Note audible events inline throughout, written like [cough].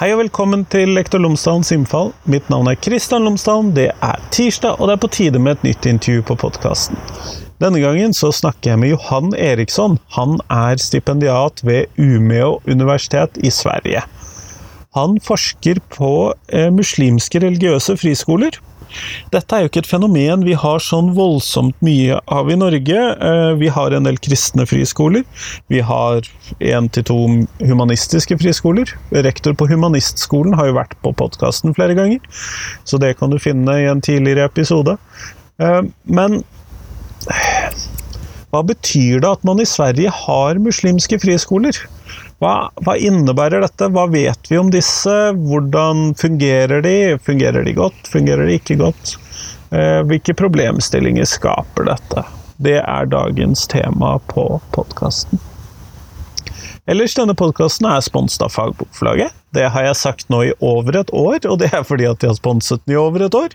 Hej och välkommen till Lektor Lomsdalens infall. Mitt namn är Christian Lomsdalen. Det är tisdag och det är på tide med ett nytt intervju på podcasten. Denna gången så snackar jag med Johan Eriksson. Han är stipendiat vid Umeå universitet i Sverige. Han forskar på eh, muslimska religiösa friskolor Dette er jo ikke et fenomen vi har sånn voldsomt mye av i Norge. Eh, vi har en del kristne friskoler. Vi har én til to humanistiske friskoler. Rektor på Humanistskolen har jo vært på podkasten flere ganger, så det kan du finne i en tidligere episode. Eh, men eh, hva betyr det at man i Sverige har muslimske friskoler? Hva, hva, innebærer dette? Hva vet vi om disse? Hvordan fungerer de? Fungerer de godt? Fungerer de ikke godt? Eh, hvilke problemstillinger skaper dette? Det er dagens tema på podkasten. Ellers, denne podkasten er sponset av Fagbokforlaget. Det har jeg sagt nå i over et år, og det er fordi at de har sponset den i over et år.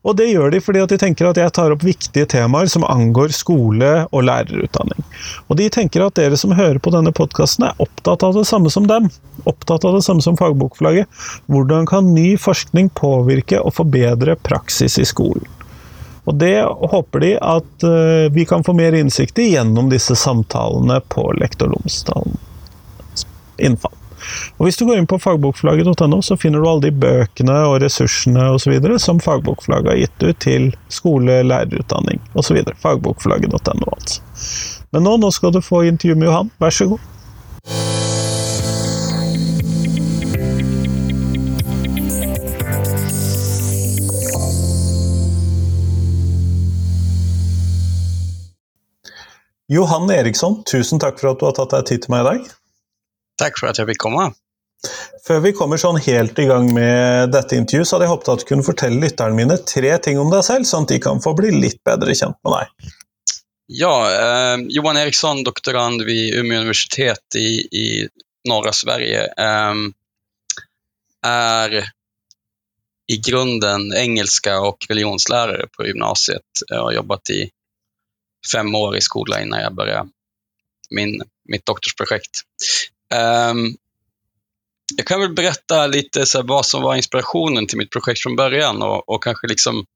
Og det gjør de fordi at de tenker at jeg tar opp viktige temaer som angår skole og lærerutdanning. Og de tenker at dere som hører på denne podkasten er opptatt av det samme som dem. Opptatt av det samme som Fagbokforlaget. Hvordan kan ny forskning påvirke og forbedre praksis i skolen? Og det håper de at eh, vi kan få mer innsikt i gjennom disse samtalene på Lektor Lomsdalen innfall. Og Hvis du går inn på fagbokforlaget.no, så finner du alle de bøkene og ressursene og så videre som fagbokforlaget har gitt ut til skole, lærerutdanning osv. Fagbokforlaget.no, altså. Men nå, nå skal du få intervju med Johan. Vær så god. Johan Eriksson, tusen takk for at du har tatt deg tid til meg i dag. Takk for at jeg fikk komme. Før vi kommer sånn helt i gang med dette intervjuet, så hadde jeg håpet at du kunne fortelle lytterne mine tre ting om deg selv, sånn at de kan få bli litt bedre kjent med deg. Ja, eh, Johan Eriksson, doktorand ved Umeå universitet i, i norra Sverige. Eh, är i grunden engelska och religionslärare på gymnasiet. Jag har jobbat i fem år i skolan innan jag började min, mitt doktorsprojekt. Um, jag kan väl berätta lite så här, vad som var inspirationen till mitt projekt från början och, och kanske liksom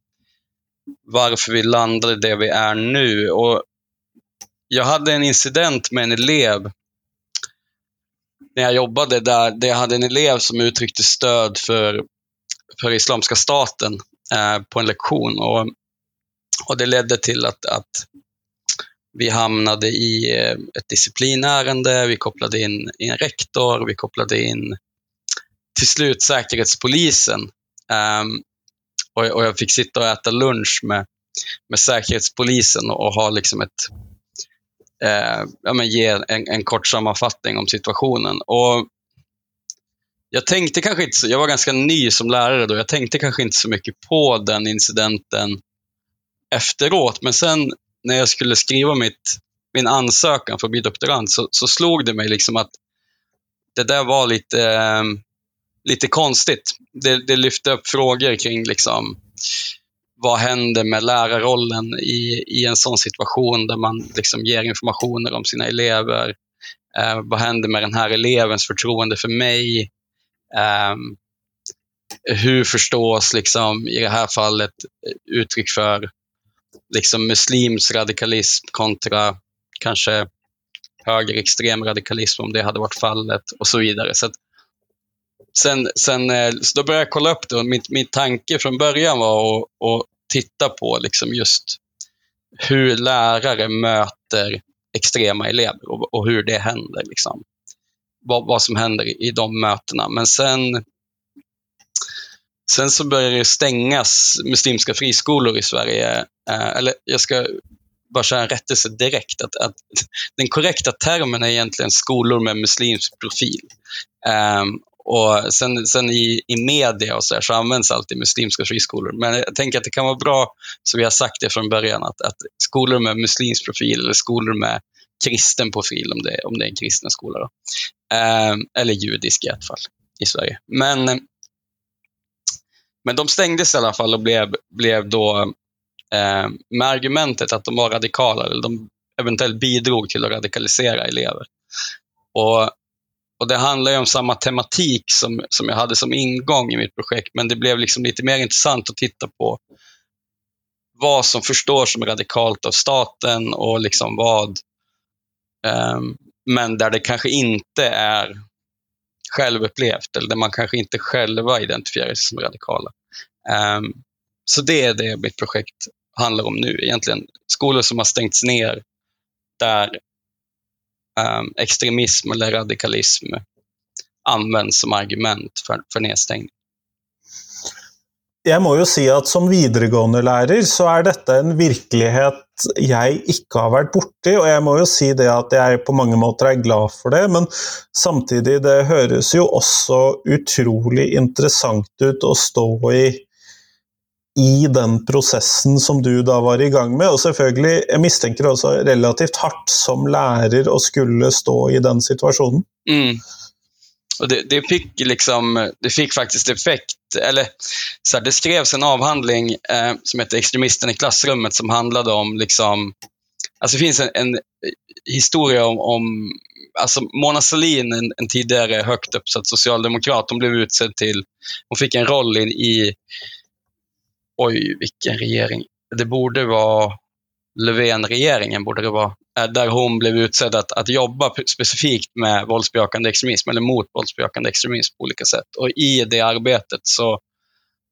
varför vi landade där vi är nu. Och jag hade en incident med en elev när jag jobbade där, där jag hade en elev som uttryckte stöd för, för Islamiska staten eh, på en lektion. Och, och det ledde till att, att vi hamnade i eh, ett disciplinärende, vi kopplade in, en rektor, vi kopplade in till slut Säkerhetspolisen. Um, och, och, jag fick sitta och äta lunch med, med Säkerhetspolisen och, och ha liksom ett, eh, ja, men ge en, en, kort sammanfattning om situationen. Och jag tänkte kanske inte, jag var ganska ny som lärare då, jag tänkte kanske inte så mycket på den incidenten efteråt, men sen när jag skulle skriva mitt, min ansökan för att bli doktorand så, så slog det mig liksom att det där var lite, eh, lite konstigt. Det, det lyfte upp frågor kring liksom, vad händer med lärarrollen i, i en sån situation där man liksom ger informationer om sina elever? Eh, vad händer med den här elevens förtroende för mig? Eh, hur förstås liksom, i det här fallet uttryck för liksom muslims radikalism kontra kanske högerextrem radikalism om det hade varit fallet och så vidare. Så sen, sen, eh, så då började jag kolla upp det och min, min tanke från början var att, att titta på liksom just hur lärare möter extrema elever och, och hur det händer. Liksom. Vad, vad, som händer i de mötena. Men sen Sen så började det stängas muslimska friskolor i Sverige. Eh, eller jag ska bara köra en rättelse direkt. Att, att [laughs] den korrekta termen är egentligen skolor med muslimsk profil. Um, och sen, sen i, i media och så, här, så används alltid muslimska friskolor. Men jag tänker att det kan vara bra, som vi har sagt det från början, att, att skolor med muslimsk profil eller skolor med kristen profil, om det, om det är en kristen skola. Då. Um, eller judisk i ett fall i Sverige. Men men de stängdes i alla fall och blev, blev då eh, med argumentet att de var radikala, eller de eventuellt bidrog till att radikalisera elever. Och, och det handlar ju om samma tematik som, som jag hade som ingång i mitt projekt, men det blev liksom lite mer intressant att titta på vad som förstås som radikalt av staten och liksom vad, um, men där det kanske inte är självupplevt eller där man kanske inte själva identifierar sig som radikala. Um, så det är det mitt projekt handlar om nu egentligen. Skolor som har stängts ner där um, extremism eller radikalism används som argument för, för nedstängning. Jeg må jo si at som videregående lærer så er dette en virkelighet jeg ikke har vært borti, og jeg må jo si det at jeg på mange måter er glad for det, men samtidig, det høres jo også utrolig interessant ut å stå i i den prosessen som du da var i gang med, og selvfølgelig, jeg mistenker også relativt hardt som lærer å skulle stå i den situasjonen. Mm. Och det, det, fick liksom, det fick faktiskt effekt. Eller, så här, det skrevs en avhandling eh, som heter Extremisten i klassrummet som handlade om, liksom, alltså det finns en, en historia om, om alltså Mona Sahlin, en, en, tidigare högt uppsatt socialdemokrat, hon blev utsedd till, hon fick en roll in i oj vilken regering, det borde vara. Löfven-regeringen borde det vara, eh, där hon blev utsedd att, att jobba specifikt med våldsbejakande extremism eller mot våldsbejakande extremism på olika sätt. Och i det arbetet så,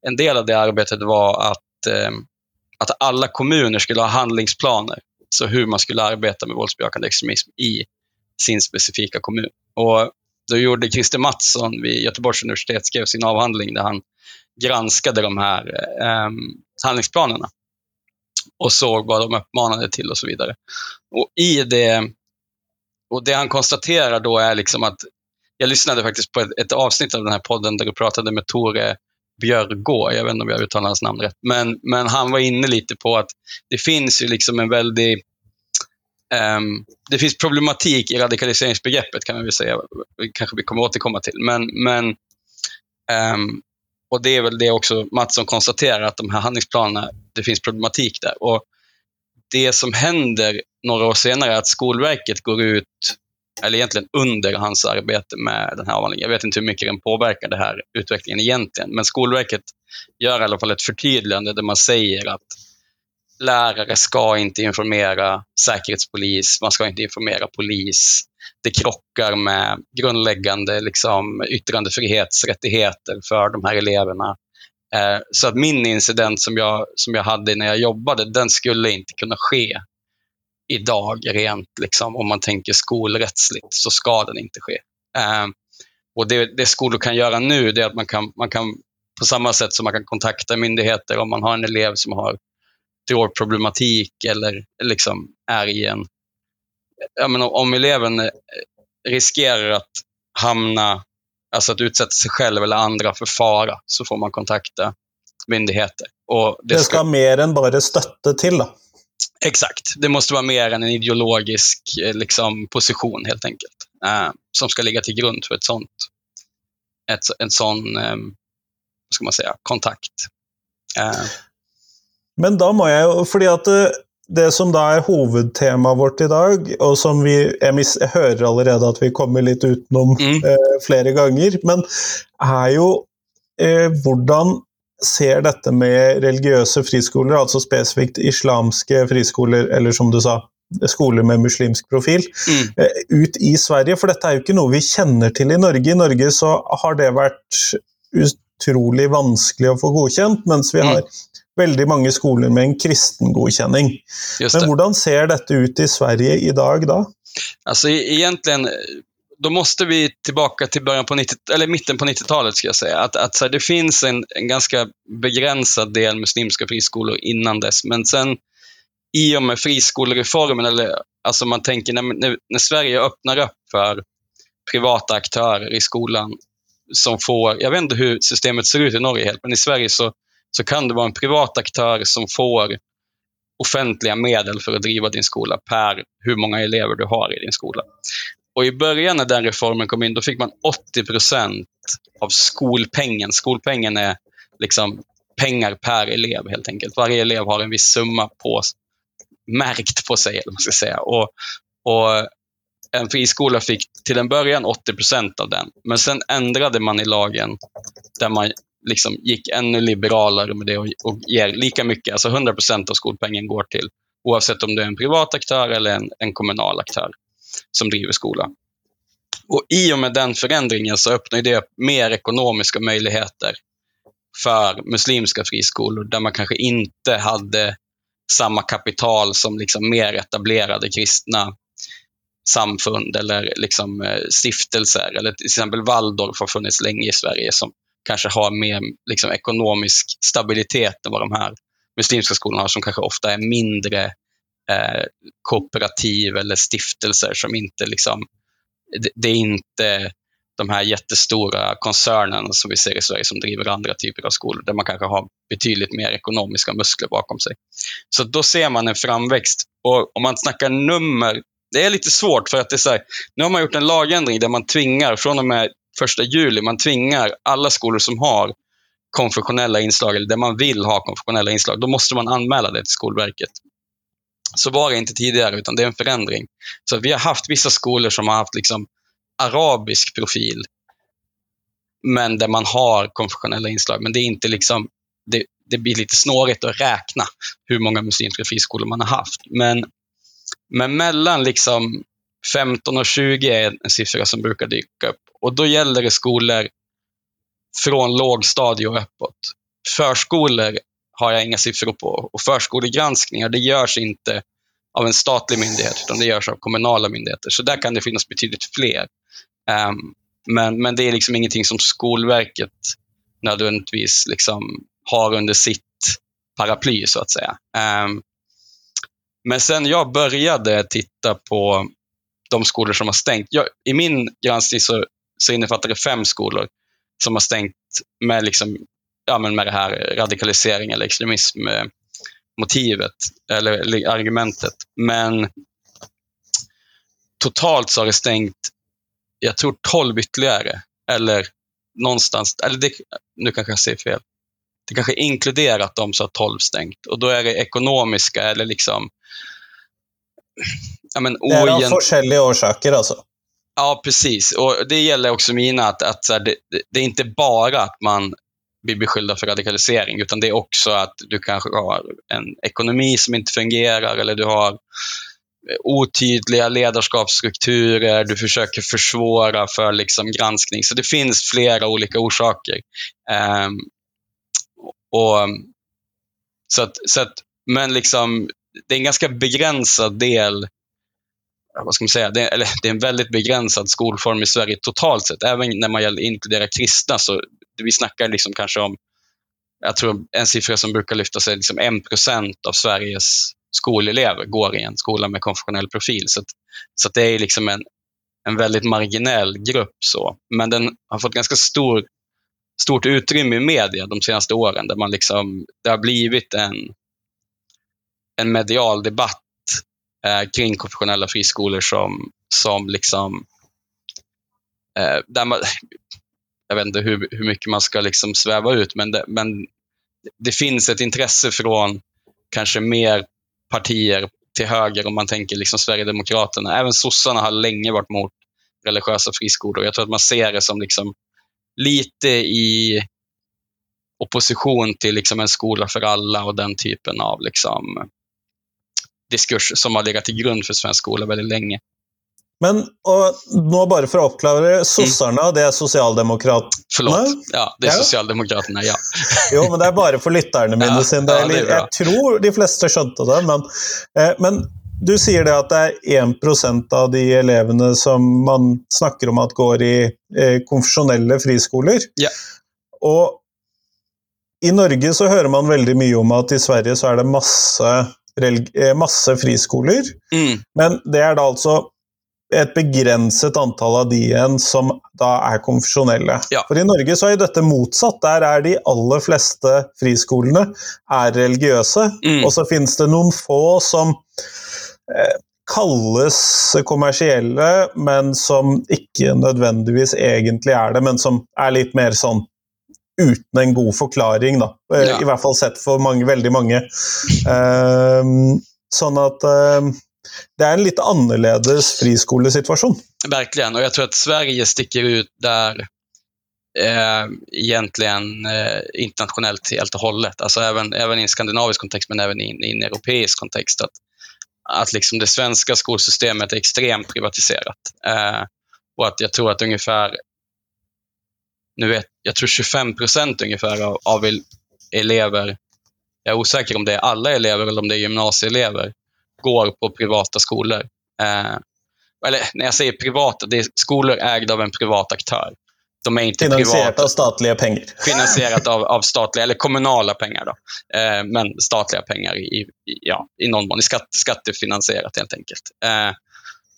en del av det arbetet var att, eh, att alla kommuner skulle ha handlingsplaner. Så hur man skulle arbeta med våldsbejakande extremism i sin specifika kommun. Och då gjorde Christer Mattsson vid Göteborgs universitet skrev sin avhandling där han granskade de här eh, handlingsplanerna och såg vad de uppmanade till och så vidare. Och i det, och det han konstaterar då är liksom att, jag lyssnade faktiskt på ett, ett avsnitt av den här podden där du pratade med Tore Björgå, jag vet inte om jag uttalar hans namn rätt, men, men han var inne lite på att det finns ju liksom en väldig um, det finns problematik i radikaliseringsbegreppet kan man väl säga, kanske vi kommer återkomma till, men, men um, och det är väl det också Mattsson konstaterar, att de här handlingsplanerna, det finns problematik där. Och det som händer några år senare är att Skolverket går ut, eller egentligen under hans arbete med den här avhandlingen, jag vet inte hur mycket den påverkar den här utvecklingen egentligen, men Skolverket gör i alla fall ett förtydligande där man säger att lärare ska inte informera säkerhetspolis, man ska inte informera polis. Det krockar med grundläggande liksom, yttrandefrihetsrättigheter för de här eleverna. Eh, så att min incident som jag, som jag hade när jag jobbade, den skulle inte kunna ske idag rent, liksom, om man tänker skolrättsligt, så ska den inte ske. Eh, och det, det skolor kan göra nu, det är att man kan, man kan, på samma sätt som man kan kontakta myndigheter om man har en elev som har drogproblematik eller liksom är i en... Ja, men om eleven eh, riskerar att hamna, alltså att utsätta sig själv eller andra för fara, så får man kontakta myndigheter. Och det, det ska, ska mer än bara stötte till då? Exakt. Det måste vara mer än en ideologisk eh, liksom, position helt enkelt. Eh, som ska ligga till grund för ett sånt, ett, en sån, eh, ska man säga, kontakt. Eh, men da må jeg jo Fordi at det, som da er hovedtemaet vårt i dag, og som vi Jeg, mis, jeg hører allerede at vi kommer litt utenom mm. eh, flere ganger, men er jo eh, hvordan ser dette med religiøse friskoler, altså spesifikt islamske friskoler, eller som du sa, skoler med muslimsk profil, mm. Eh, ut i Sverige? For dette er jo ikke noe vi kjenner til i Norge. I Norge så har det vært utrolig vanskelig å få godkjent, mens vi mm. Har veldig mange skoler med en kristen godkänning. Men hur ser detta ut i Sverige idag då? Alltså e-, egentligen, då måste vi tillbaka till början på 90, eller mitten på 90-talet ska jag säga. Att, att så här, det finns en, en ganska begränsad del muslimska friskolor innan dess, men sen i och med friskolereformen, eller alltså man tänker när, när, när Sverige öppnar upp för privata aktörer i skolan som får, jag vet inte hur systemet ser ut i Norge helt, men i Sverige så så kan det vara en privat aktör som får offentliga medel för att driva din skola per hur många elever du har i din skola. Och I början när den reformen kom in, då fick man 80 procent av skolpengen. Skolpengen är liksom pengar per elev helt enkelt. Varje elev har en viss summa på, märkt på sig, eller man ska säga. Och, och en friskola fick till en början 80 procent av den. Men sen ändrade man i lagen där man liksom gick ännu liberalare med det och, och ger lika mycket, alltså 100 procent av skolpengen går till, oavsett om det är en privat aktör eller en, en kommunal aktör som driver skola. Och I och med den förändringen så öppnar det mer ekonomiska möjligheter för muslimska friskolor där man kanske inte hade samma kapital som liksom mer etablerade kristna samfund eller liksom eh, stiftelser. Eller till exempel Waldorf har funnits länge i Sverige som kanske har mer liksom, ekonomisk stabilitet än vad de här muslimska skolorna har som kanske ofta är mindre eh, kooperativ eller stiftelser som inte liksom, det, det är inte de här jättestora koncernerna som vi ser i Sverige som driver andra typer av skolor där man kanske har betydligt mer ekonomiska muskler bakom sig. Så då ser man en framväxt. Och om man snackar nummer, det är lite svårt för att det är så här, nu har man gjort en lagändring där man tvingar från och med första juli, man tvingar alla skolor som har konfessionella inslag, eller där man vill ha konfessionella inslag, då måste man anmäla det till Skolverket. Så var det inte tidigare, utan det är en förändring. Så vi har haft vissa skolor som har haft liksom arabisk profil, men där man har konfessionella inslag. Men det är inte liksom, det, det blir lite snårigt att räkna hur många muslimska friskolor man har haft. Men, men mellan liksom 15 och 20 är en siffra som brukar dyka upp. Och då gäller det skolor från lågstadie och uppåt. Förskolor har jag inga siffror på. Och förskolegranskningar, det görs inte av en statlig myndighet, utan det görs av kommunala myndigheter. Så där kan det finnas betydligt fler. Um, men, men det är liksom ingenting som Skolverket nödvändigtvis liksom har under sitt paraply, så att säga. Um, men sen jag började titta på de skolor som har stängt. Jag, I min granskning så, så innefattar det fem skolor som har stängt med, liksom, ja, men med det här radikalisering eller extremismmotivet eller, eller argumentet. Men totalt så har det stängt, jag tror 12 ytterligare. Eller någonstans, eller det, nu kanske jag säger fel. Det kanske inkluderat de som har 12 stängt. Och då är det ekonomiska eller liksom ja, men, det är av olika orsaker alltså? Ja, precis. Och Det gäller också mina, att, att här, det, det, är inte bara att man blir beskyllda för radikalisering, utan det är också att du kanske har en ekonomi som inte fungerar eller du har otydliga ledarskapsstrukturer, du försöker försvåra för liksom granskning. Så det finns flera olika orsaker. Um, och, så att, så att, men liksom, det är en ganska begränsad del vad ska man säga, det är, eller, det är en väldigt begränsad skolform i Sverige totalt sett. Även när man inkluderar kristna, så vi snackar liksom kanske om, jag tror en siffra som brukar lyftas är liksom 1% av Sveriges skolelever går i en skola med konfessionell profil. Så, att, så att det är liksom en, en väldigt marginell grupp. så. Men den har fått ganska stor, stort utrymme i media de senaste åren, där man liksom, det har blivit en, en medial debatt eh, kring konfessionella friskolor som, som liksom, eh, där man, jag vet inte hur, hur mycket man ska liksom sväva ut, men det, men det finns ett intresse från kanske mer partier till höger om man tänker liksom Sverigedemokraterna. Även sossarna har länge varit mot religiösa friskolor. Jag tror att man ser det som liksom lite i opposition till liksom en skola för alla och den typen av liksom diskurs som har legat till grund för svensk skola väldigt länge. Men nå bare for å oppklare, sossarna, mm. det er sosialdemokratene? Förlåt. Ja, det ja. sosialdemokratene, ja. jo, men det er bare for lytterne mine [laughs] ja, sin. Ja, jeg tror de fleste skjønte det, men, eh, men du sier det at det er 1% av de elevene som man snakker om at går i eh, konfesjonelle friskoler. Ja. Og i Norge så hører man veldig mye om at i Sverige så er det masse Eh, masse friskoler. Mm. Men det er da altså et begrenset antall av de igjen som da er konfesjonelle. Ja. For i Norge så er dette motsatt. Der er de aller fleste friskolene er religiøse. Mm. Og så finnes det noen få som eh, kalles kommersielle, men som ikke nødvendigvis egentlig er det, men som er litt mer sånn uten en god forklaring, da. Eh, ja. I hvert fall sett for mange, veldig mange. [laughs] Uh, sånn at uh, det är en lite annorlunda friskolesituation. Verkligen, och jag tror att Sverige sticker ut där eh, egentligen eh, internationellt helt och hållet. Alltså även, även i en skandinavisk kontext, men även i, i en europeisk kontext. Att, att liksom det svenska skolsystemet är extremt privatiserat. Eh, och att jag tror att ungefär nu vet, jag tror 25 procent ungefär av, av elever, jag är osäker om det är alla elever eller om det är gymnasieelever, går på privata skolor. Eh, eller när jag säger privata, det är skolor ägda av en privat aktör. De är inte Finansierat privata. av statliga pengar. [laughs] Finansierat av, av statliga, eller kommunala pengar. Då. Eh, men statliga pengar i, i, ja, i någon mån. Skatt, skattefinansierat helt enkelt. Eh,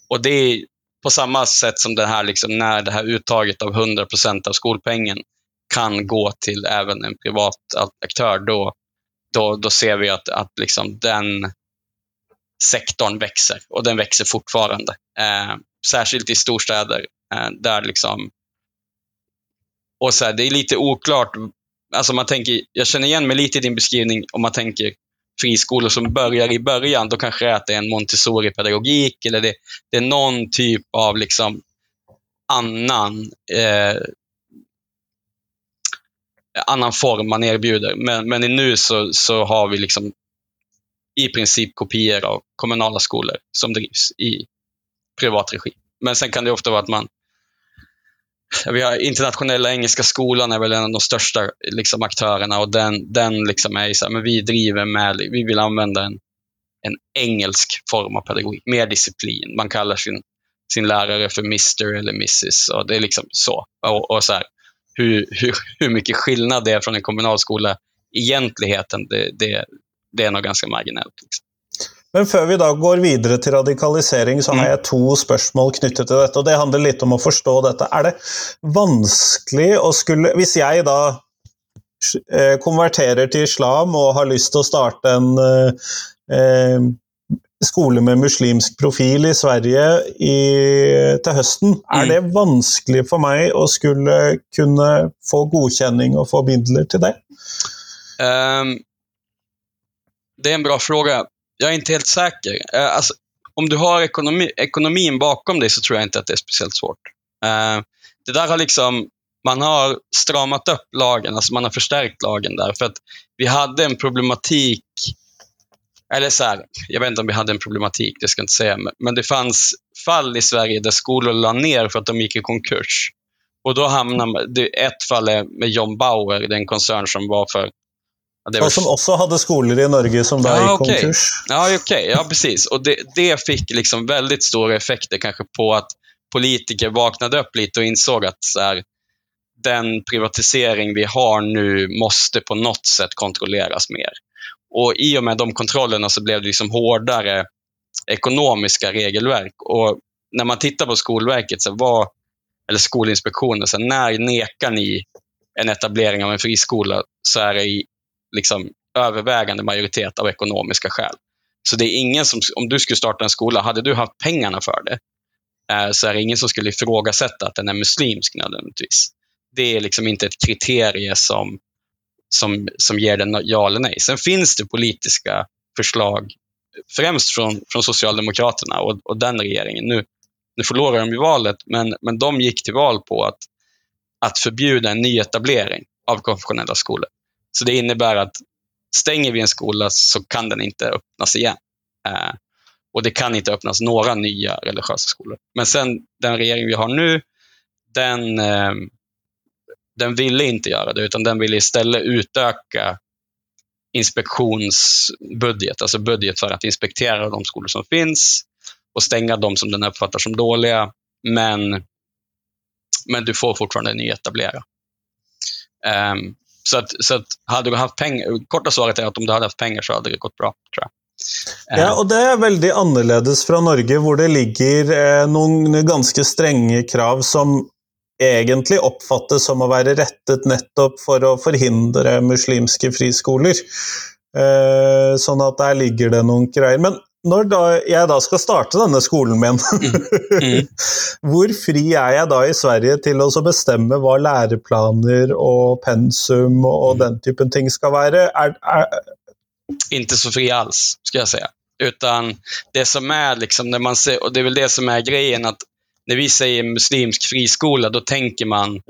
och det är på samma sätt som det här, liksom, när det här uttaget av 100% av skolpengen kan gå till även en privat aktör, då, då, då ser vi att, att liksom den sektorn växer och den växer fortfarande. Eh, särskilt i storstäder eh, där liksom och så här, Det är lite oklart. Alltså man tänker, jag känner igen mig lite i din beskrivning om man tänker friskolor som börjar i början. Då kanske det är, att det är en Montessori-pedagogik eller det, det, är någon typ av liksom annan eh, annan form man erbjuder. Men, men nu så, så har vi liksom i princip kopior av kommunala skolor som drivs i privat regi. Men sen kan det ofta vara att man vi har internationella engelska skolan är väl en av de största liksom, aktörerna och den, den liksom är så här, men vi driver med, vi vill använda en, en engelsk form av pedagogik, mer disciplin. Man kallar sin, sin lärare för Mr eller Mrs. Och det är liksom så. Och, och så här, hur, hur, hur mycket skillnad det är från en kommunal skola egentligheten, det, det, det är nog ganska marginellt. Liksom. Men før vi da går videre til radikalisering, så har mm. jeg to spørsmål knyttet til dette. og Det handler litt om å forstå dette. Er det vanskelig å skulle Hvis jeg da eh, konverterer til islam og har lyst til å starte en eh, skole med muslimsk profil i Sverige i, til høsten, er mm. det vanskelig for meg å skulle kunne få godkjenning og få midler til det? Um, det är en bra fråga. Jag är inte helt säker. Eh, alltså, om du har ekonomi, ekonomin bakom dig så tror jag inte att det är speciellt svårt. Eh, det där har liksom, man har stramat upp lagen, alltså man har förstärkt lagen där. För att vi hade en problematik, eller så här, jag vet inte om vi hade en problematik, det ska jag inte säga, men det fanns fall i Sverige där skolor la ner för att de gick i konkurs. Och då hamnade, ett fall är med John Bauer, den koncern som var för Ja, var... som också hade skolor i Norge som då ja, gick okay. konkurs. Ja. Okay. Ja, precis. Och det, det fick liksom väldigt stora effekter kanske på att politiker vaknade upp lite och insåg att så här, den privatisering vi har nu måste på något sätt kontrolleras mer. Och I och med de kontrollerna så blev det liksom hårdare ekonomiska regelverk. Och när man tittar på Skolverket, så var, eller Skolinspektionen, så när nekar ni en etablering av en friskola så är det i liksom övervägande majoritet av ekonomiska skäl. Så det är ingen som, om du skulle starta en skola, hade du haft pengarna för det, eh, så är det ingen som skulle ifrågasätta att den är muslimsk nödvändigtvis. Det är liksom inte ett kriterie som, som, som ger den ja eller nej. Sen finns det politiska förslag, främst från, från Socialdemokraterna och, och den regeringen. Nu, nu förlorar de ju valet, men, men de gick till val på att, att förbjuda en nyetablering av konfessionella skolor. Så det innebär att stänger vi en skola så kan den inte öppnas igen. Eh, och det kan inte öppnas några nya religiösa skolor. Men sen den regering vi har nu, den, eh, den ville inte göra det, utan den ville istället utöka inspektionsbudget, alltså budget för att inspektera de skolor som finns och stänga de som den uppfattar som dåliga. Men, men du får fortfarande nyetablera. Um, så att, så att hade du haft pengar, korta svaret är att om du hade haft pengar så hade det gått bra, tror jag. Eh. Ja, och det är väldigt annorlunda från Norge, där det ligger eh, några ganska stränga krav som egentligen uppfattas som att vara rättet nettopp för att förhindra muslimska friskolor. Eh, så att där ligger det några grejer. Men når da, jeg da skal starte denne skolen min, mm. [laughs] hvor fri er jeg da i Sverige til å bestemme hva læreplaner og pensum og, mm. den typen ting skal være? Er, er... Inte så fri alls, ska jag säga. Utan det som är, liksom, när man ser, och det är väl det som är grejen, att när vi säger muslimsk friskola, då tänker man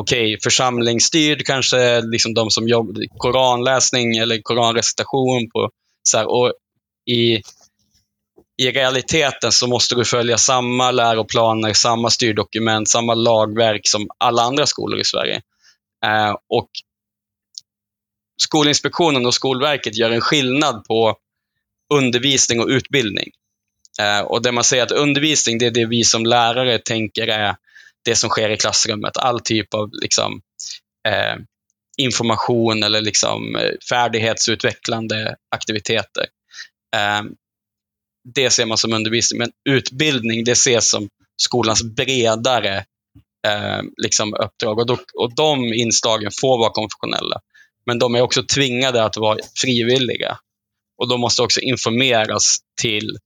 okej, okay, församlingsstyrd kanske, liksom de som jobbar koranläsning eller koranrecitation. På, så här, och i, i realiteten så måste du följa samma läroplaner, samma styrdokument, samma lagverk som alla andra skolor i Sverige. Eh, och Skolinspektionen och Skolverket gör en skillnad på undervisning och utbildning. Eh, och det man säger att undervisning, det är det vi som lärare tänker är det som sker i klassrummet. All typ av liksom, eh, information eller liksom, eh, färdighetsutvecklande aktiviteter. Eh, det ser man som undervisning, men utbildning det ses som skolans bredare eh, liksom uppdrag. Och, då, och de inslagen får vara konfessionella. Men de är också tvingade att vara frivilliga. Och de måste också informeras till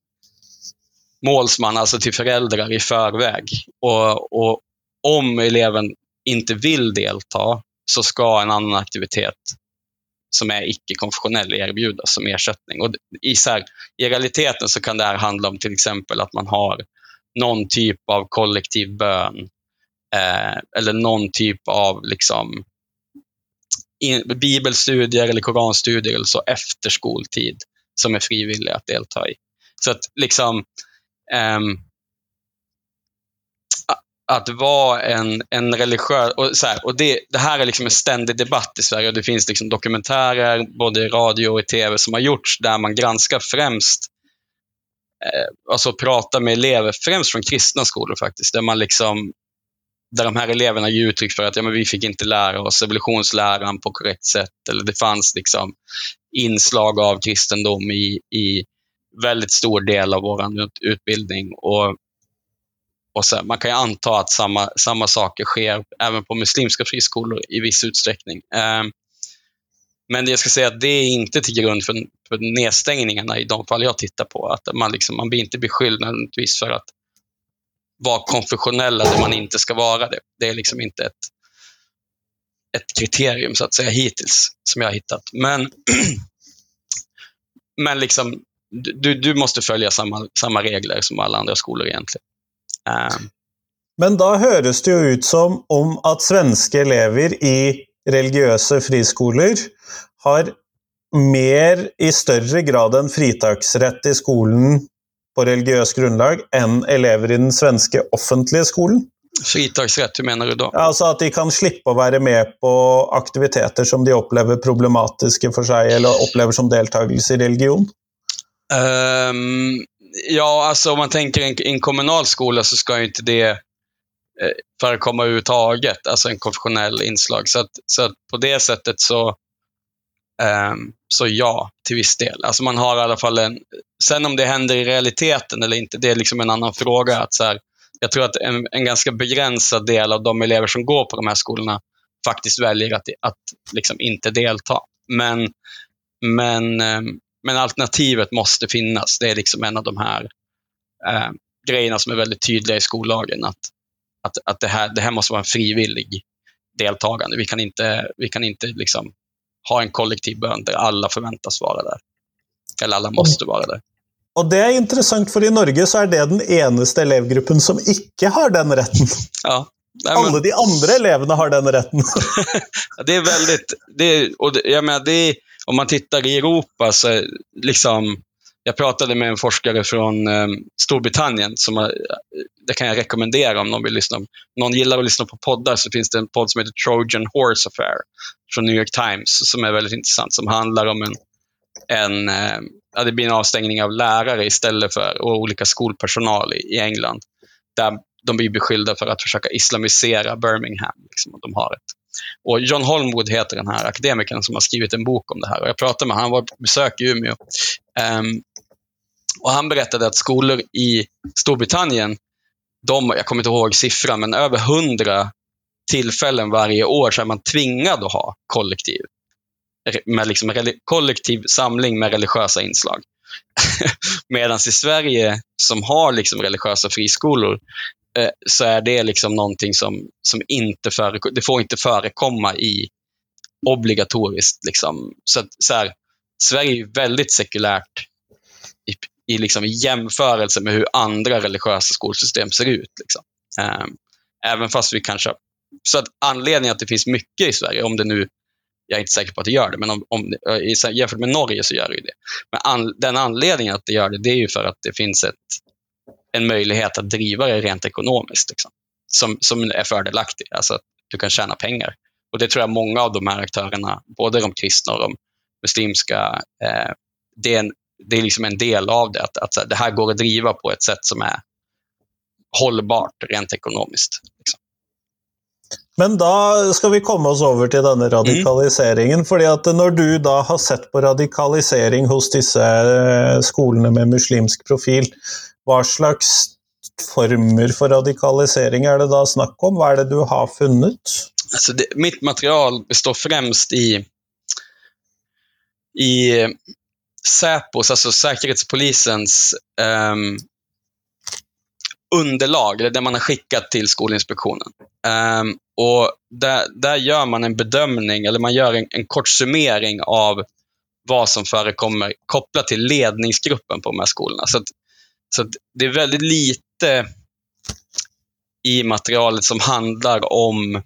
målsman, alltså till föräldrar i förväg. Och, och om eleven inte vill delta så ska en annan aktivitet som är icke-konfessionell erbjudas som ersättning. Och i, så här, I realiteten så kan det här handla om till exempel att man har någon typ av kollektiv bön eh, eller någon typ av liksom, in, bibelstudier eller koranstudier eller så efter skoltid som är frivilliga att delta i. Så att liksom um, att vara en, en religiös... Och, så här, och det, det, här är liksom en ständig debatt i Sverige och det finns liksom dokumentärer, både i radio och i tv, som har gjorts där man granskar främst, eh, alltså pratar med elever, främst från kristna skolor faktiskt, där man liksom där de här eleverna ger uttryck för att ja, men vi fick inte lära oss evolutionsläran på korrekt sätt. Eller det fanns liksom inslag av kristendom i, i väldigt stor del av vår utbildning. Och och sen, man kan ju anta att samma, samma saker sker även på muslimska friskolor i viss utsträckning. Ehm, men jag ska säga att det är inte till grund för, för nedstängningarna i de fall jag tittar på. Att man, liksom, man blir inte beskylld nödvändigtvis för att vara konfessionella där man inte ska vara det. Det är liksom inte ett, ett kriterium så att säga hittills som jag har hittat. Men, [clears throat] men liksom, du, du måste följa samma, samma regler som alla andra skolor egentligen. Um, Men da høres det jo ut som om at svenske elever i religiøse friskoler har mer i større grad enn fritaksrett i skolen på religiøst grunnlag enn elever i den svenske offentlige skolen. Fritaksrett, hur menar du då? Altså At de kan slippe å være med på aktiviteter som de opplever problematiske for seg, eller opplever som deltakelse i religion? Um, Ja, alltså om man tänker en, en kommunal skola så ska ju inte det eh, förekomma överhuvudtaget, alltså en konfessionell inslag. Så, att, så att på det sättet så, eh, så ja, till viss del. Alltså man har i alla fall en... Sen om det händer i realiteten eller inte, det är liksom en annan fråga. Att så här, jag tror att en, en ganska begränsad del av de elever som går på de här skolorna faktiskt väljer att, att liksom inte delta. Men, men ehm, men alternativet måste finnas. Det är liksom en av de här eh, grejerna som är väldigt tydliga i skollagen. Att, att, att det, här, det här måste vara en frivillig deltagande. Vi kan inte, vi kan inte liksom ha en kollektiv bön där alla förväntas vara där. Eller alla måste vara där. Och det är intressant, för i Norge så är det den enaste elevgruppen som inte har den rätten. Ja. Nej, men... Alla de andra eleverna har den rätten. [laughs] det är väldigt... Det är, och det, jag menar, det om man tittar i Europa så liksom, jag pratade med en forskare från eh, Storbritannien, som har, det kan jag rekommendera om någon vill lyssna. Om någon gillar att lyssna på poddar så finns det en podd som heter Trojan Horse Affair från New York Times som är väldigt intressant, som handlar om en, en eh, ja, det blir en avstängning av lärare istället för och olika skolpersonal i, i England. Där de blir beskyllda för att försöka islamisera Birmingham. Liksom, och de har ett och John Holmwood heter den här akademikern som har skrivit en bok om det här. Och jag pratade med honom, han var på besök i Umeå. Um, och han berättade att skolor i Storbritannien, de, jag kommer inte ihåg siffran, men över hundra tillfällen varje år så är man tvingad att ha kollektiv. Med liksom kollektiv samling med religiösa inslag. [laughs] Medan i Sverige, som har liksom religiösa friskolor, Eh, så är det liksom någonting som, som inte förekommer. Det får inte förekomma i obligatoriskt. Liksom. Så, att, så här, Sverige är väldigt sekulärt i, i, liksom, i jämförelse med hur andra religiösa skolsystem ser ut. Liksom. Eh, även fast vi kanske... Så att anledningen att det finns mycket i Sverige, om det nu jag är inte säker på att det gör det, men om, om, jämfört med Norge så gör det det. Men an, den anledningen att det gör det, det är ju för att det finns ett, en möjlighet att driva det rent ekonomiskt. Liksom, som, som är fördelaktig, alltså att du kan tjäna pengar. Och Det tror jag många av de här aktörerna, både de kristna och de muslimska, eh, det är, en, det är liksom en del av det. Att, att det här går att driva på ett sätt som är hållbart rent ekonomiskt. Liksom. Men da skal vi komme oss over til denne radikaliseringen. Mm. fordi at når du da har sett på radikalisering hos disse eh, skolene med muslimsk profil, hva slags former for radikalisering er det da snakk om? Hva er det du har funnet? Alltså det, mitt material består främst i, i eh, Säpos, alltså Säkerhetspolisens um, underlag, eller det man har skickat till Skolinspektionen. Um, och där, där gör man en bedömning, eller man gör en, en kort summering av vad som förekommer kopplat till ledningsgruppen på de här skolorna. Så, att, så att det är väldigt lite i materialet som handlar om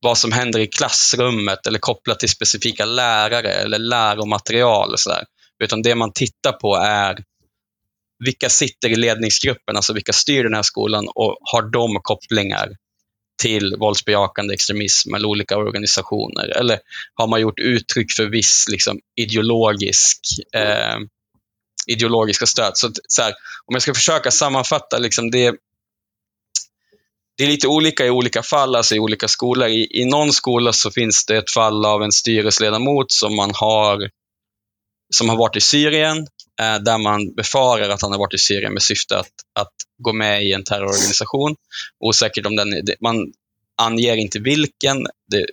vad som händer i klassrummet eller kopplat till specifika lärare eller läromaterial. Och så där. Utan det man tittar på är vilka sitter i ledningsgruppen, alltså vilka styr den här skolan och har de kopplingar till våldsbejakande extremism eller olika organisationer? Eller har man gjort uttryck för viss liksom, ideologisk, eh, ideologiska stöd? Så, så här, om jag ska försöka sammanfatta liksom det, det är lite olika i olika fall, alltså i olika skolor. I, I någon skola så finns det ett fall av en styrelseledamot som man har som har varit i Syrien, eh, där man befarar att han har varit i Syrien med syfte att, att gå med i en terrororganisation. Osäkert om den, man anger inte vilken. Det,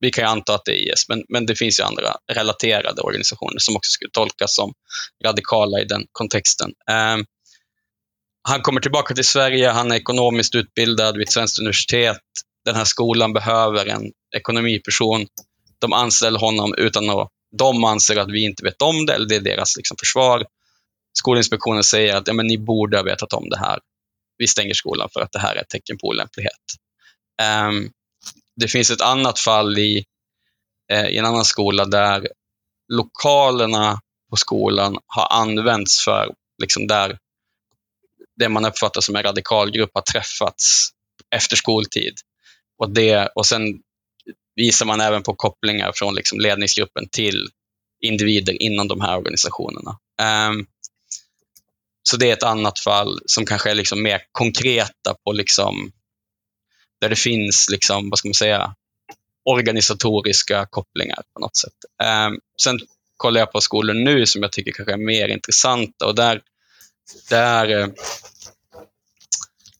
vi kan ju anta att det är IS, men, men det finns ju andra relaterade organisationer som också skulle tolkas som radikala i den kontexten. Eh, han kommer tillbaka till Sverige, han är ekonomiskt utbildad vid ett svenskt universitet. Den här skolan behöver en ekonomiperson. De anställer honom utan att de anser att vi inte vet om det, eller det är deras liksom, försvar. Skolinspektionen säger att ja, men ni borde ha vetat om det här. Vi stänger skolan för att det här är ett tecken på olämplighet. Um, det finns ett annat fall i, eh, i en annan skola där lokalerna på skolan har använts för liksom där det man uppfattar som en radikalgrupp har träffats efter skoltid. Och, det, och sen visar man även på kopplingar från liksom ledningsgruppen till individer inom de här organisationerna. Um, så det är ett annat fall som kanske är liksom mer konkreta på liksom, där det finns liksom, vad ska man säga, organisatoriska kopplingar på något sätt. Um, sen kollar jag på skolor nu som jag tycker kanske är mer intressanta och där där, eh,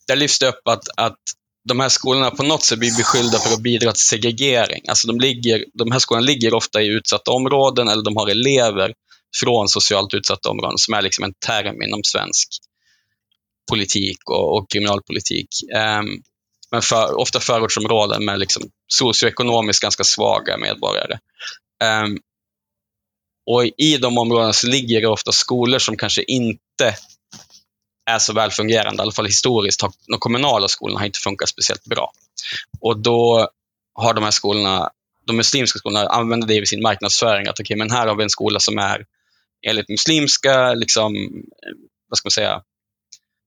där lyfts det upp att, att de här skolorna på något sätt blir beskyllda för att bidra till segregering. Alltså de, ligger, de här skolorna ligger ofta i utsatta områden eller de har elever från socialt utsatta områden som är liksom en term inom svensk politik och, och kriminalpolitik. Um, men för, ofta förortsområden med liksom socioekonomiskt ganska svaga medborgare. Um, och I de områdena så ligger det ofta skolor som kanske inte är så välfungerande, i alla fall historiskt, de kommunala skolorna har inte funkat speciellt bra. Och då har de här skolorna, de muslimska skolorna använder det i sin marknadsföring. Att okay, men här har vi en skola som är enligt muslimska liksom, eh, vad ska man säga,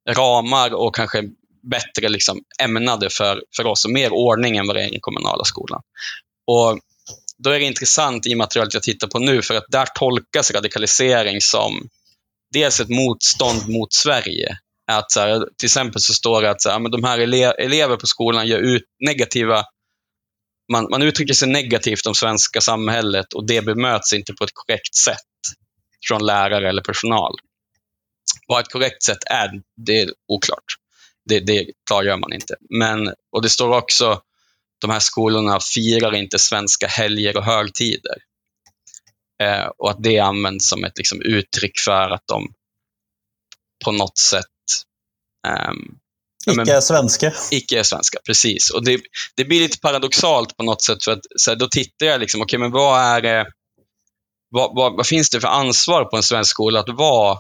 ramar och kanske bättre liksom, ämnade för, för oss och mer ordning än vad det är i den kommunala skolan. Och då är det intressant i materialet jag tittar på nu, för att där tolkas radikalisering som dels ett motstånd mot Sverige. Att så här, till exempel så står det att så här, men de här ele elever på skolan gör ut negativa man, man uttrycker sig negativt om svenska samhället och det bemöts inte på ett korrekt sätt från lärare eller personal. Vad ett korrekt sätt är, det är oklart. Det, det klargör man inte. Men, och det står också, de här skolorna firar inte svenska helger och högtider. Eh, och att det används som ett liksom, uttryck för att de på något sätt um, Icke är svenska. Icke är svenska, precis. Och det, det blir lite paradoxalt på något sätt. för att så här, Då tittar jag, liksom, okay, men vad är vad, vad, vad, finns det för ansvar på en svensk skola att vara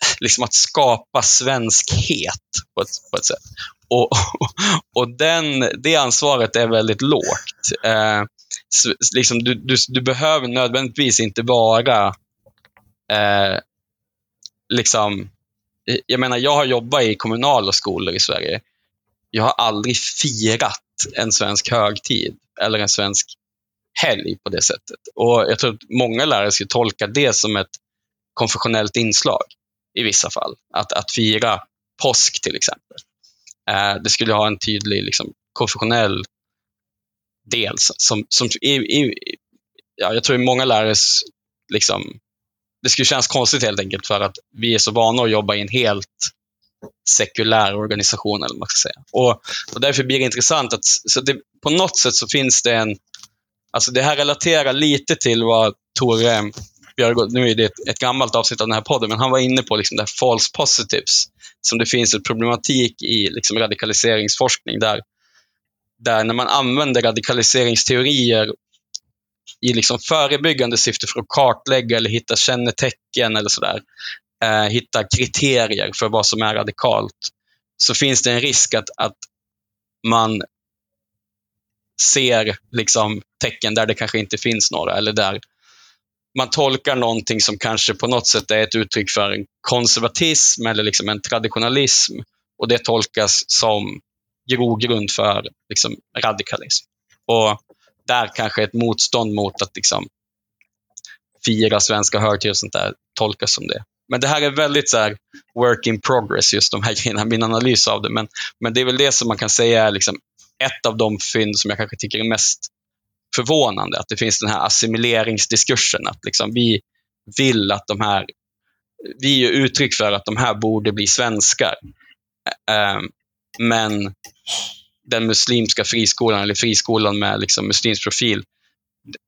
[laughs] liksom att skapa svenskhet på ett, på ett sätt. Och, [laughs] och den, det ansvaret är väldigt lågt. Eh, liksom du, du, du, behöver nödvändigtvis inte vara eh, liksom, jag menar, jag har jobbat i kommunala skolor i Sverige. Jag har aldrig firat en svensk högtid eller en svensk helg på det sättet. Och Jag tror att många lärare skulle tolka det som ett konfessionellt inslag i vissa fall. Att, att fira påsk till exempel. Eh, det skulle ha en tydlig liksom, konfessionell del. Som, som i, i, ja, jag tror i många lärares liksom, det skulle kännas konstigt helt enkelt för att vi är så vana att jobba i en helt sekulär organisation. Eller man ska säga. Och, och därför blir det intressant att så det, på något sätt så finns det en... Alltså det här relaterar lite till vad Tore Björgård, nu är det ett, ett, gammalt avsnitt av den här podden, men han var inne på liksom det false positives. Som det finns en problematik i liksom radikaliseringsforskning där, där när man använder radikaliseringsteorier i liksom förebyggande syfte för att kartlägga eller hitta kännetecken eller sådär, eh, hitta kriterier för vad som är radikalt, så finns det en risk att, att man ser liksom tecken där det kanske inte finns några eller där man tolkar någonting som kanske på något sätt är ett uttryck för en konservatism eller liksom en traditionalism och det tolkas som grogrund för liksom radikalism. Och där kanske ett motstånd mot att liksom fira svenska högtider och sånt där tolkas som det. Men det här är väldigt så här, work in progress, just de här grejerna, min analys av det. Men, men det är väl det som man kan säga är liksom ett av de fynd som jag kanske tycker är mest förvånande. Att det finns den här assimileringsdiskursen. Att liksom vi vill att de här... Vi ger uttryck för att de här borde bli svenskar. Ehm, men den muslimska friskolan, eller friskolan med liksom muslimsk profil,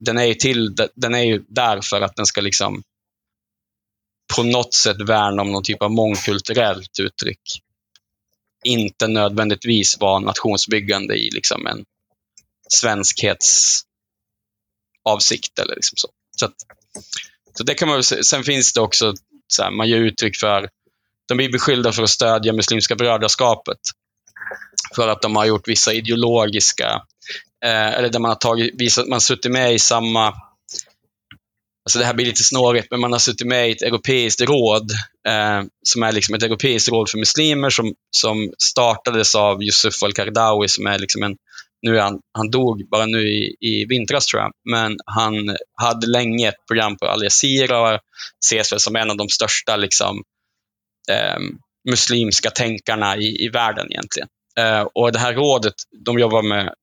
den är, ju till, den är ju där för att den ska liksom på något sätt värna om någon typ av mångkulturellt uttryck. Inte nödvändigtvis vara nationsbyggande i liksom en avsikt. Eller liksom så. Så, att, så det kan man Sen finns det också, så här, man ger uttryck för, de blir beskyllda för att stödja Muslimska brödraskapet för att de har gjort vissa ideologiska, eh, eller där man har tagit, visat, man suttit med i samma, alltså det här blir lite snårigt, men man har suttit med i ett europeiskt råd, eh, som är liksom ett europeiskt råd för muslimer som, som startades av Yusuf al-Qardawi som är liksom en nu är han, han dog bara nu i, i vintras tror jag, men han hade länge ett program på Al Jazeera och ses väl som en av de största liksom, eh, muslimska tänkarna i, i världen egentligen. Eh, och Det här rådet de jobbar med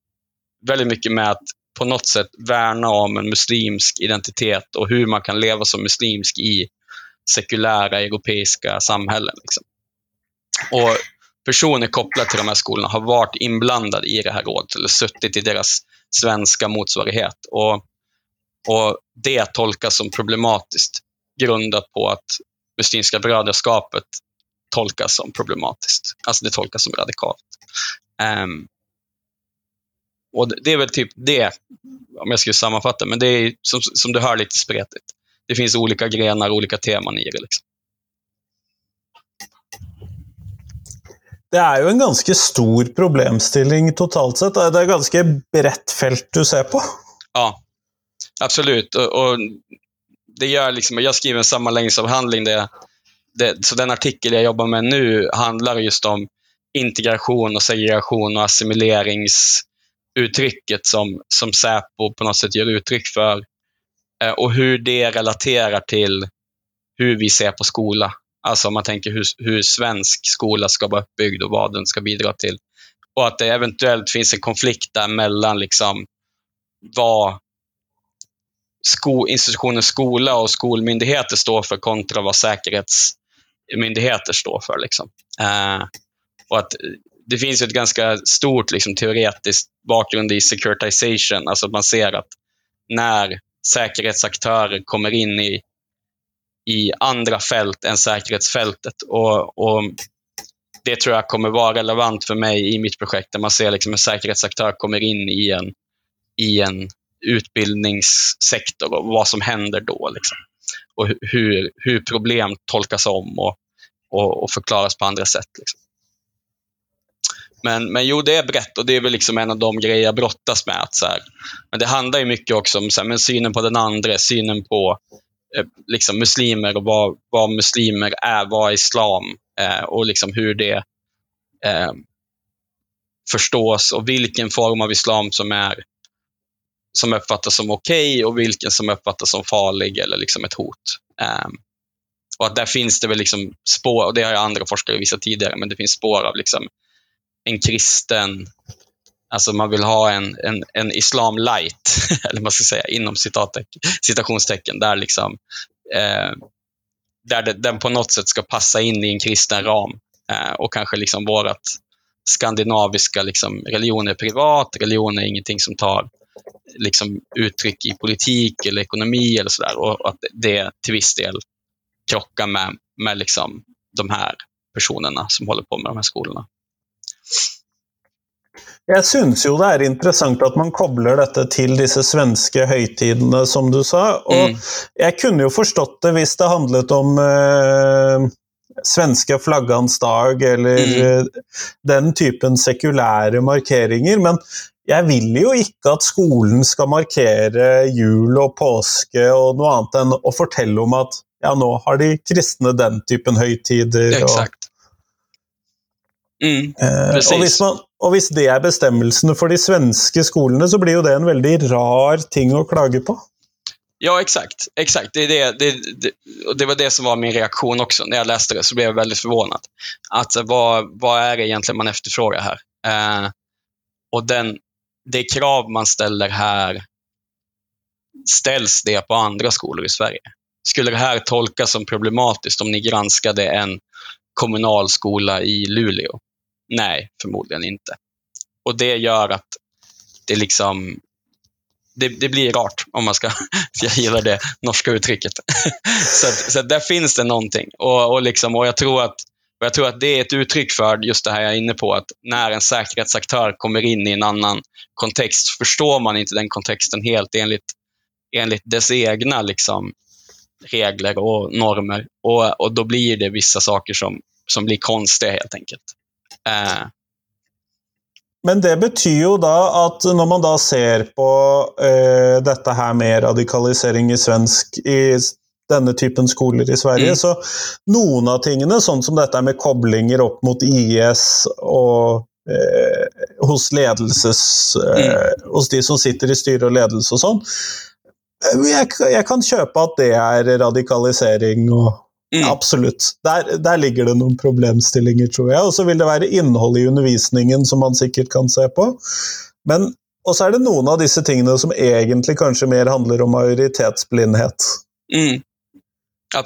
väldigt mycket med att på något sätt värna om en muslimsk identitet och hur man kan leva som muslimsk i sekulära europeiska samhällen. Liksom. Och Personer kopplade till de här skolorna har varit inblandade i det här rådet eller suttit i deras svenska motsvarighet. Och, och Det tolkas som problematiskt grundat på att Muslimska brödraskapet tolkas som problematiskt. Alltså det tolkas som radikalt. Um, och Det är väl typ det, om jag skulle sammanfatta, men det är som, som du hör lite spretigt. Det finns olika grenar, olika teman i det. Liksom. Det är ju en ganska stor problemstilling totalt sett. Det är ett ganska brett fält du ser på. Ja, absolut. Och, och det gör liksom, jag skriver en sammanläggningsavhandling Det, det, så den artikel jag jobbar med nu handlar just om integration och segregation och assimileringsuttrycket som, som Säpo på något sätt ger uttryck för. Eh, och hur det relaterar till hur vi ser på skola. Alltså om man tänker hur, hur svensk skola ska vara uppbyggd och vad den ska bidra till. Och att det eventuellt finns en konflikt där mellan liksom vad sko, institutionen skola och skolmyndigheter står för kontra vad säkerhetsmyndigheter står för. Liksom. Eh, och att det finns ett ganska stort liksom, teoretiskt bakgrund i securitization, alltså att man ser att när säkerhetsaktörer kommer in i i andra fält än säkerhetsfältet. Och, och det tror jag kommer vara relevant för mig i mitt projekt, där man ser liksom en säkerhetsaktör kommer in i en, i en utbildningssektor och vad som händer då. Liksom. Och hur, hur problem tolkas om och, och, och förklaras på andra sätt. Liksom. Men, men jo, det är brett och det är väl liksom en av de grejer jag brottas med. Att så här, men det handlar ju mycket också om så här, men synen på den andra, synen på Eh, liksom muslimer och vad, vad muslimer är, vad är islam eh, och liksom hur det eh, förstås och vilken form av islam som är som uppfattas som okej okay och vilken som uppfattas som farlig eller liksom ett hot. Eh, och att där finns det väl liksom spår, och det har andra forskare visat tidigare, men det finns spår av liksom en kristen, alltså man vill ha en, en, en islam light, [laughs] eller man ska säga inom citationstecken, där liksom eh, där det, den på något sätt ska passa in i en kristen ram eh, och kanske liksom vårat skandinaviska liksom, religion är privat, religion är ingenting som tar liksom, uttryck i politik eller ekonomi eller sådär och att det till viss del krockar med, med liksom, de här personerna som håller på med de här skolorna. Jag syns ju det är intressant att man kopplar detta till dessa svenska högtiderna som du sa. Och mm. Jag kunde ju förstått det om det handlade om eh, svenska flaggans dag eller mm. Eh, den typen sekulära markeringar. Men jag vill ju inte att skolan ska markera jul och påsk och något annat än att fortälla om att ja, nu har de kristna den typen högtider. Exakt. Mm, eh, hvis man, och hvis det är bestämmelserna för de svenska skolorna så blir ju det en väldigt rar ting att klaga på. Ja, exakt. exakt. Det, det, det, det, var det som var min reaktion också. När jag läste det så blev jag väldigt förvånad. Att eh, vad, vad är det egentligen man efterfrågar här? Eh, och den, det krav man ställer här, ställs det på andra skolor i Sverige? Skulle det här tolkas som problematiskt om ni granskade en kommunal skola i Luleå? Nej, förmodligen inte. Och det gör att det liksom det, det, blir rart om man ska, [laughs] jag gillar det norska uttrycket. [laughs] så, att, så att där finns det någonting. Och, och, liksom, och jag, tror att, och jag tror att det är ett uttryck för just det här jag är inne på, att när en säkerhetsaktör kommer in i en annan kontext, förstår man inte den kontexten helt enligt, enligt dess egna liksom, regler och normer. Och, och då blir det vissa saker som, som blir konstiga helt enkelt. Eh, men det betyder ju då att när man då ser på eh, detta här med radikalisering i svensk i denna typen skolor i Sverige, mm. så någon av tingene, sånt som detta med kopplingar upp mot IS och eh, hos ledelses, eh, mm. hos de som sitter i styre och ledelse och sånt. Eh, jag, jag kan köpa att det är radikalisering och Mm. Absolutt. Der, der, ligger det noen problemstillinger, tror jeg. Og så vil det være innhold i undervisningen som man sikkert kan se på. Men og så er det noen av disse tingene som egentlig kanskje mer handler om majoritetsblindhet. Mm.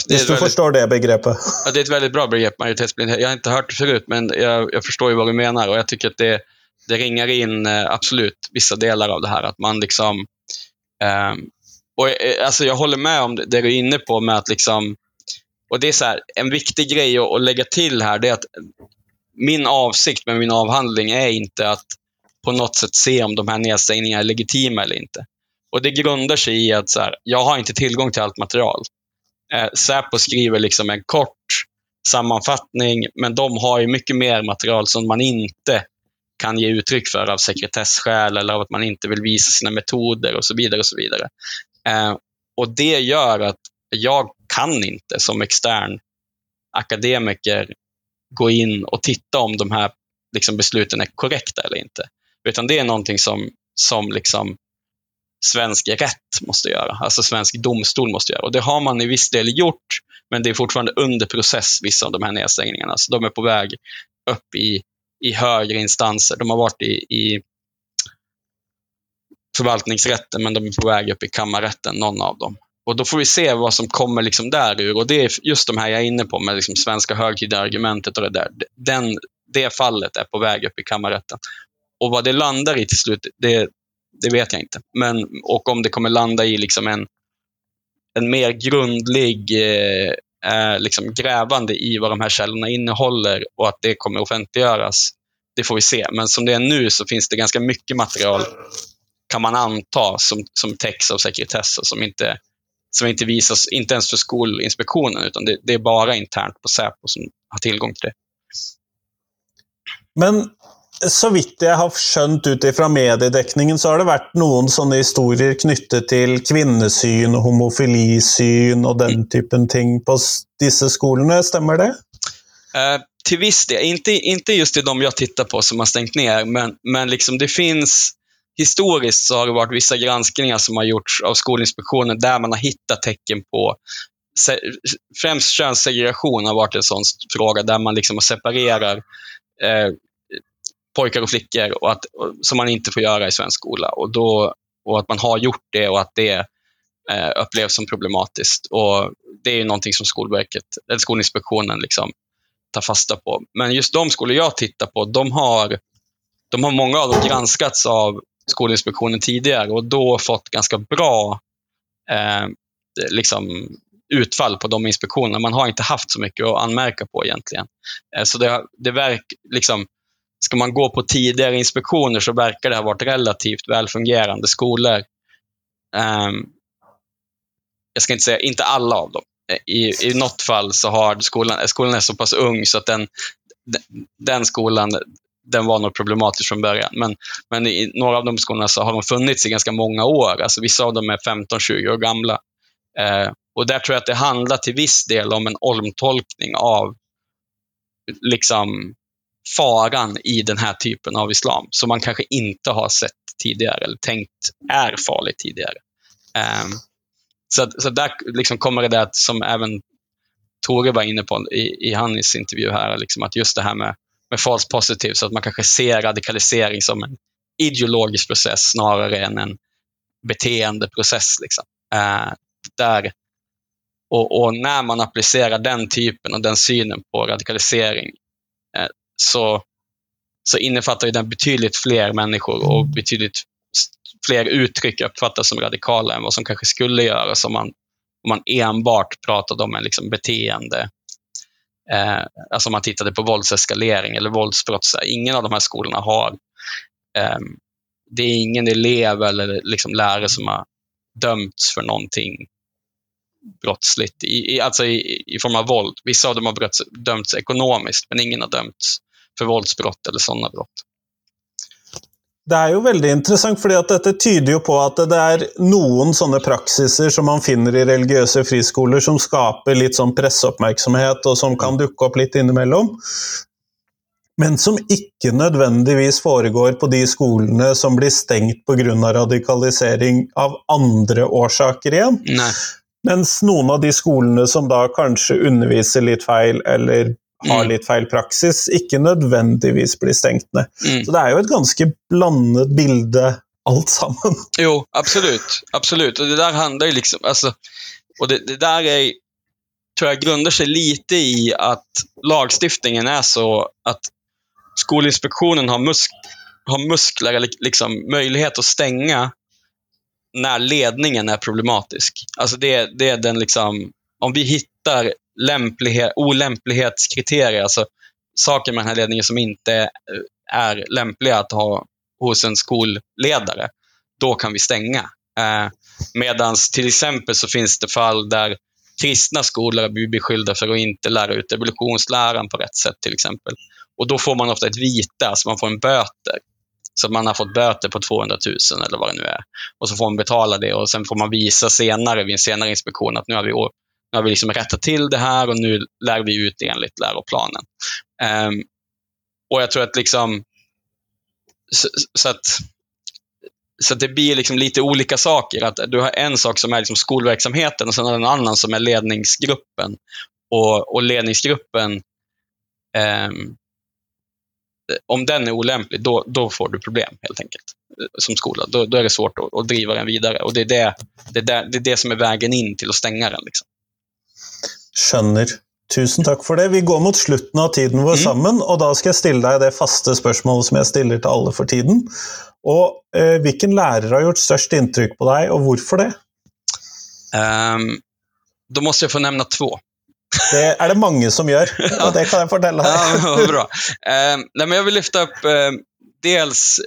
Hvis du förstår det begreppet. Ja, det är ett väldigt bra begrepp, majoritetsblindhet. Jag har inte hört det förut, men jag, jag förstår ju vad du menar och jag tycker att det, det ringar in eh, absolut vissa delar av det här. Att man liksom... Eh, och, eh, alltså jag håller med om det, det du är inne på med att liksom och det är så här, En viktig grej att, att lägga till här, det är att min avsikt med min avhandling är inte att på något sätt se om de här nedstängningarna är legitima eller inte. Och Det grundar sig i att så här, jag har inte tillgång till allt material. Eh, Säpo skriver liksom en kort sammanfattning, men de har ju mycket mer material som man inte kan ge uttryck för av sekretessskäl eller av att man inte vill visa sina metoder och så vidare. och så vidare. Eh, och Det gör att jag kan inte som extern akademiker gå in och titta om de här liksom, besluten är korrekta eller inte. Utan det är någonting som, som liksom, svensk rätt måste göra, alltså svensk domstol måste göra. Och Det har man i viss del gjort, men det är fortfarande under process, vissa av de här nedstängningarna. Så de är på väg upp i, i högre instanser. De har varit i, i förvaltningsrätten, men de är på väg upp i kammarrätten, någon av dem. Och Då får vi se vad som kommer liksom därur. Och det är just de här jag är inne på med liksom svenska högtidsargumentet och det där. Den, det fallet är på väg upp i kammarrätten. Och vad det landar i till slut, det, det vet jag inte. Men, och om det kommer landa i liksom en, en mer grundlig eh, eh, liksom grävande i vad de här källorna innehåller och att det kommer offentliggöras, det får vi se. Men som det är nu så finns det ganska mycket material kan man anta, som, som täcks av sekretess och som inte, som inte visas, inte ens för Skolinspektionen, utan det, det är bara internt på Säpo som har tillgång till det. Men så vidt jeg har skjønt ut ifra mediedekningen, så har det vært noen sånne historier knyttet til kvinnesyn homofilisyn og den typen ting på disse skolene. Stemmer det? Eh, till viss del, inte, inte just i de jag tittar på som har stängt ner, men, men liksom det finns Historiskt så har det varit vissa granskningar som har gjorts av Skolinspektionen där man har hittat tecken på främst könssegregation har varit en sån fråga där man liksom separerar eh, pojkar och flickor och att, som man inte får göra i svensk skola. Och, då, och att man har gjort det och att det eh, upplevs som problematiskt. Och Det är ju någonting som Skolverket, eller Skolinspektionen liksom tar fasta på. Men just de skolor jag tittar på, de har, de har många av dem granskats av Skolinspektionen tidigare och då fått ganska bra eh, liksom, utfall på de inspektionerna. Man har inte haft så mycket att anmärka på egentligen. Eh, så det, det verk, liksom, ska man gå på tidigare inspektioner så verkar det ha varit relativt välfungerande skolor. Eh, jag ska inte säga, inte alla av dem. Eh, I, i något fall så har skolan, skolan är så pass ung så att den, den, den skolan den var nog problematisk från början. Men, men i några av de skolorna så har de funnits i ganska många år. Alltså vissa av dem är 15-20 år gamla. Eh, och där tror jag att det handlar till viss del om en omtolkning av liksom faran i den här typen av islam som man kanske inte har sett tidigare eller tänkt är farlig tidigare. Eh, så, så där liksom kommer det där som även Tore var inne på i, i hans intervju här, liksom att just det här med med false positive, så att man kanske ser radikalisering som en ideologisk process snarare än en beteendeprocess. Liksom. Eh, där, och, och, när man applicerar den typen och den synen på radikalisering eh, så, så innefattar ju den betydligt fler människor och betydligt fler uttryck uppfattas som radikala än vad som kanske skulle göras om man, om man enbart pratade om en liksom beteende Eh, alltså om man tittade på våldseskalering eller våldsbrott. Så ingen av de här skolorna har... Eh, det är ingen elev eller liksom lärare som har dömts för någonting brottsligt, i, i, alltså i, i form av våld. Vissa av dem har brotts, dömts ekonomiskt, men ingen har dömts för våldsbrott eller sådana brott. Det er jo veldig interessant, fordi at dette tyder jo på at det er noen sånne praksiser som man finner i religiøse friskoler som skaper litt sånn presseoppmerksomhet, og som kan dukke opp litt innimellom. Men som ikke nødvendigvis foregår på de skolene som blir stengt pga. radikalisering av andre årsaker igjen. Nej. Mens noen av de skolene som da kanskje underviser litt feil, eller har litt feil praksis, ikke nødvendigvis blir stengt ned. Mm. Så det er jo et ganske blandet bilde alt sammen. [laughs] Jo, absolut. Absolut. Och det där handlar ju liksom... Alltså, och det, det där är, tror jag grundar sig lite i att lagstiftningen är så att Skolinspektionen har, musk, har muskler, eller liksom möjlighet att stänga när ledningen är problematisk. Alltså det, det är den liksom, om vi hittar lämplighet, olämplighetskriterier, alltså saker med den här ledningen som inte eh, är lämpliga att ha hos en skolledare, då kan vi stänga. Eh, Medan till exempel så finns det fall där kristna skolor blir beskyllda för att inte lära ut evolutionsläran på rätt sätt till exempel. Och då får man ofta ett vite, alltså man får en böter. Så man har fått böter på 200 000 eller vad det nu är. Och så får man betala det och sen får man visa senare vid en senare inspektion att nu har vi, nu har vi liksom rättat till det här och nu lär vi ut enligt läroplanen. Um, och jag tror att liksom så, så att så att det blir liksom lite olika saker. Att du har en sak som är liksom skolverksamheten och sen har du en annan som är ledningsgruppen. Och, och ledningsgruppen, eh, om den är olämplig, då, då får du problem helt enkelt eh, som skola. Då, då är det svårt att, att driva den vidare. Och det är det, det, är det, det är det som är vägen in till att stänga den. Liksom. Skjønner. Tusen takk for det. Vi går mot slutten av tiden vår Mm. sammen, og da skal jeg stille deg det faste spørsmålet som jeg stiller til alle for tiden. Og eh, Hvilken lærer har gjort størst inntrykk på deg, og hvorfor det? Um, då måste jag få nämna två. Det er det mange som gjør, [laughs] og det kan jeg fortelle Ja, deg. vad bra. Um, nej, men jag vill lyfta upp um, dels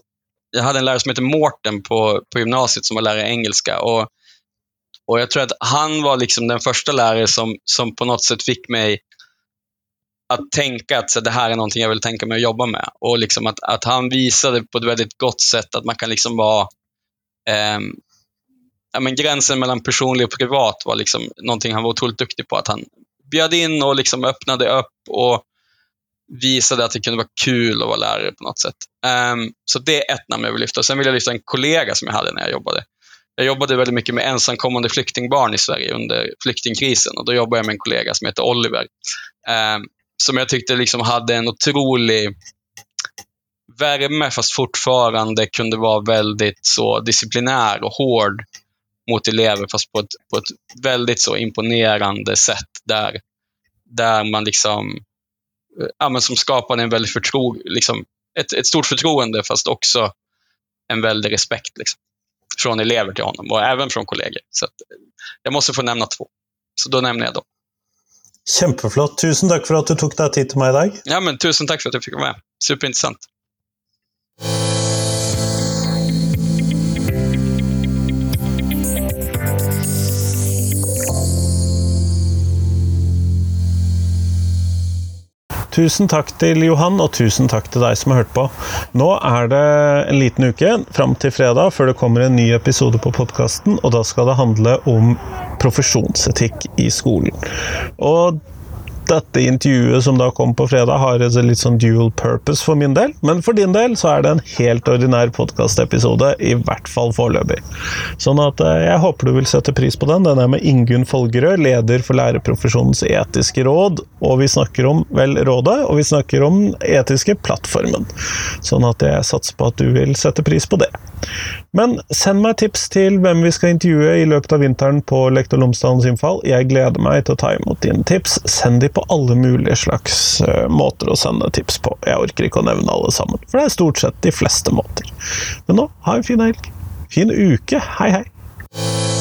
jag hade en lärare som heter Mårten på, på gymnasiet som var lärare i engelska. Och, och Jag tror att han var liksom den första lärare som, som på något sätt fick mig att tänka att så, det här är någonting jag vill tänka mig att jobba med. Och liksom att, att han visade på ett väldigt gott sätt att man kan liksom vara eh, ja, men gränsen mellan personlig och privat var liksom någonting han var otroligt duktig på. Att han bjöd in och liksom öppnade upp och visade att det kunde vara kul att vara lärare på något sätt. Um, så det är ett namn jag vill lyfta. Sen vill jag lyfta en kollega som jag hade när jag jobbade. Jag jobbade väldigt mycket med ensamkommande flyktingbarn i Sverige under flyktingkrisen och då jobbade jag med en kollega som heter Oliver. Eh, som jag tyckte liksom hade en otrolig värme fast fortfarande kunde vara väldigt så disciplinär och hård mot elever fast på ett, på ett väldigt så imponerande sätt där, där man liksom eh, ja, men som skapade en väldigt förtro, liksom, ett, ett stort förtroende fast också en väldig respekt liksom, från elever till honom och även från kollegor. Så jag måste få nämna två. Så då nämner jag dem. Kjempeflott. Tusen tack för att du tog dig tid till mig idag. Ja, men tusen tack för att jag fick vara med. Superintressant. Tusen takk til Johan, og tusen takk til deg som har hørt på. Nå er det en liten uke fram til fredag før det kommer en ny episode på podkasten, og da skal det handle om profesjonsetikk i skolen. Og dette intervjuet som da kom på fredag, har et litt sånn dual purpose for min del. Men for din del så er det en helt ordinær podkastepisode, i hvert fall foreløpig. Sånn at eh, jeg håper du vil sette pris på den. Den er med Ingunn Folgerød, leder for lærerprofesjonens etiske råd. Og vi snakker om vel rådet, og vi snakker om den etiske plattformen. Sånn at jeg satser på at du vil sette pris på det. Men send meg tips til hvem vi skal intervjue i løpet av vinteren på Lektor Lomsdalens innfall. Jeg gleder meg til å ta imot dine tips. Send de på alle mulige slags uh, måter å sende tips på. Jeg orker ikke å nevne alle sammen, for det er stort sett de fleste måter. Men nå, ha en fin helg. Fin uke. Hei, hei.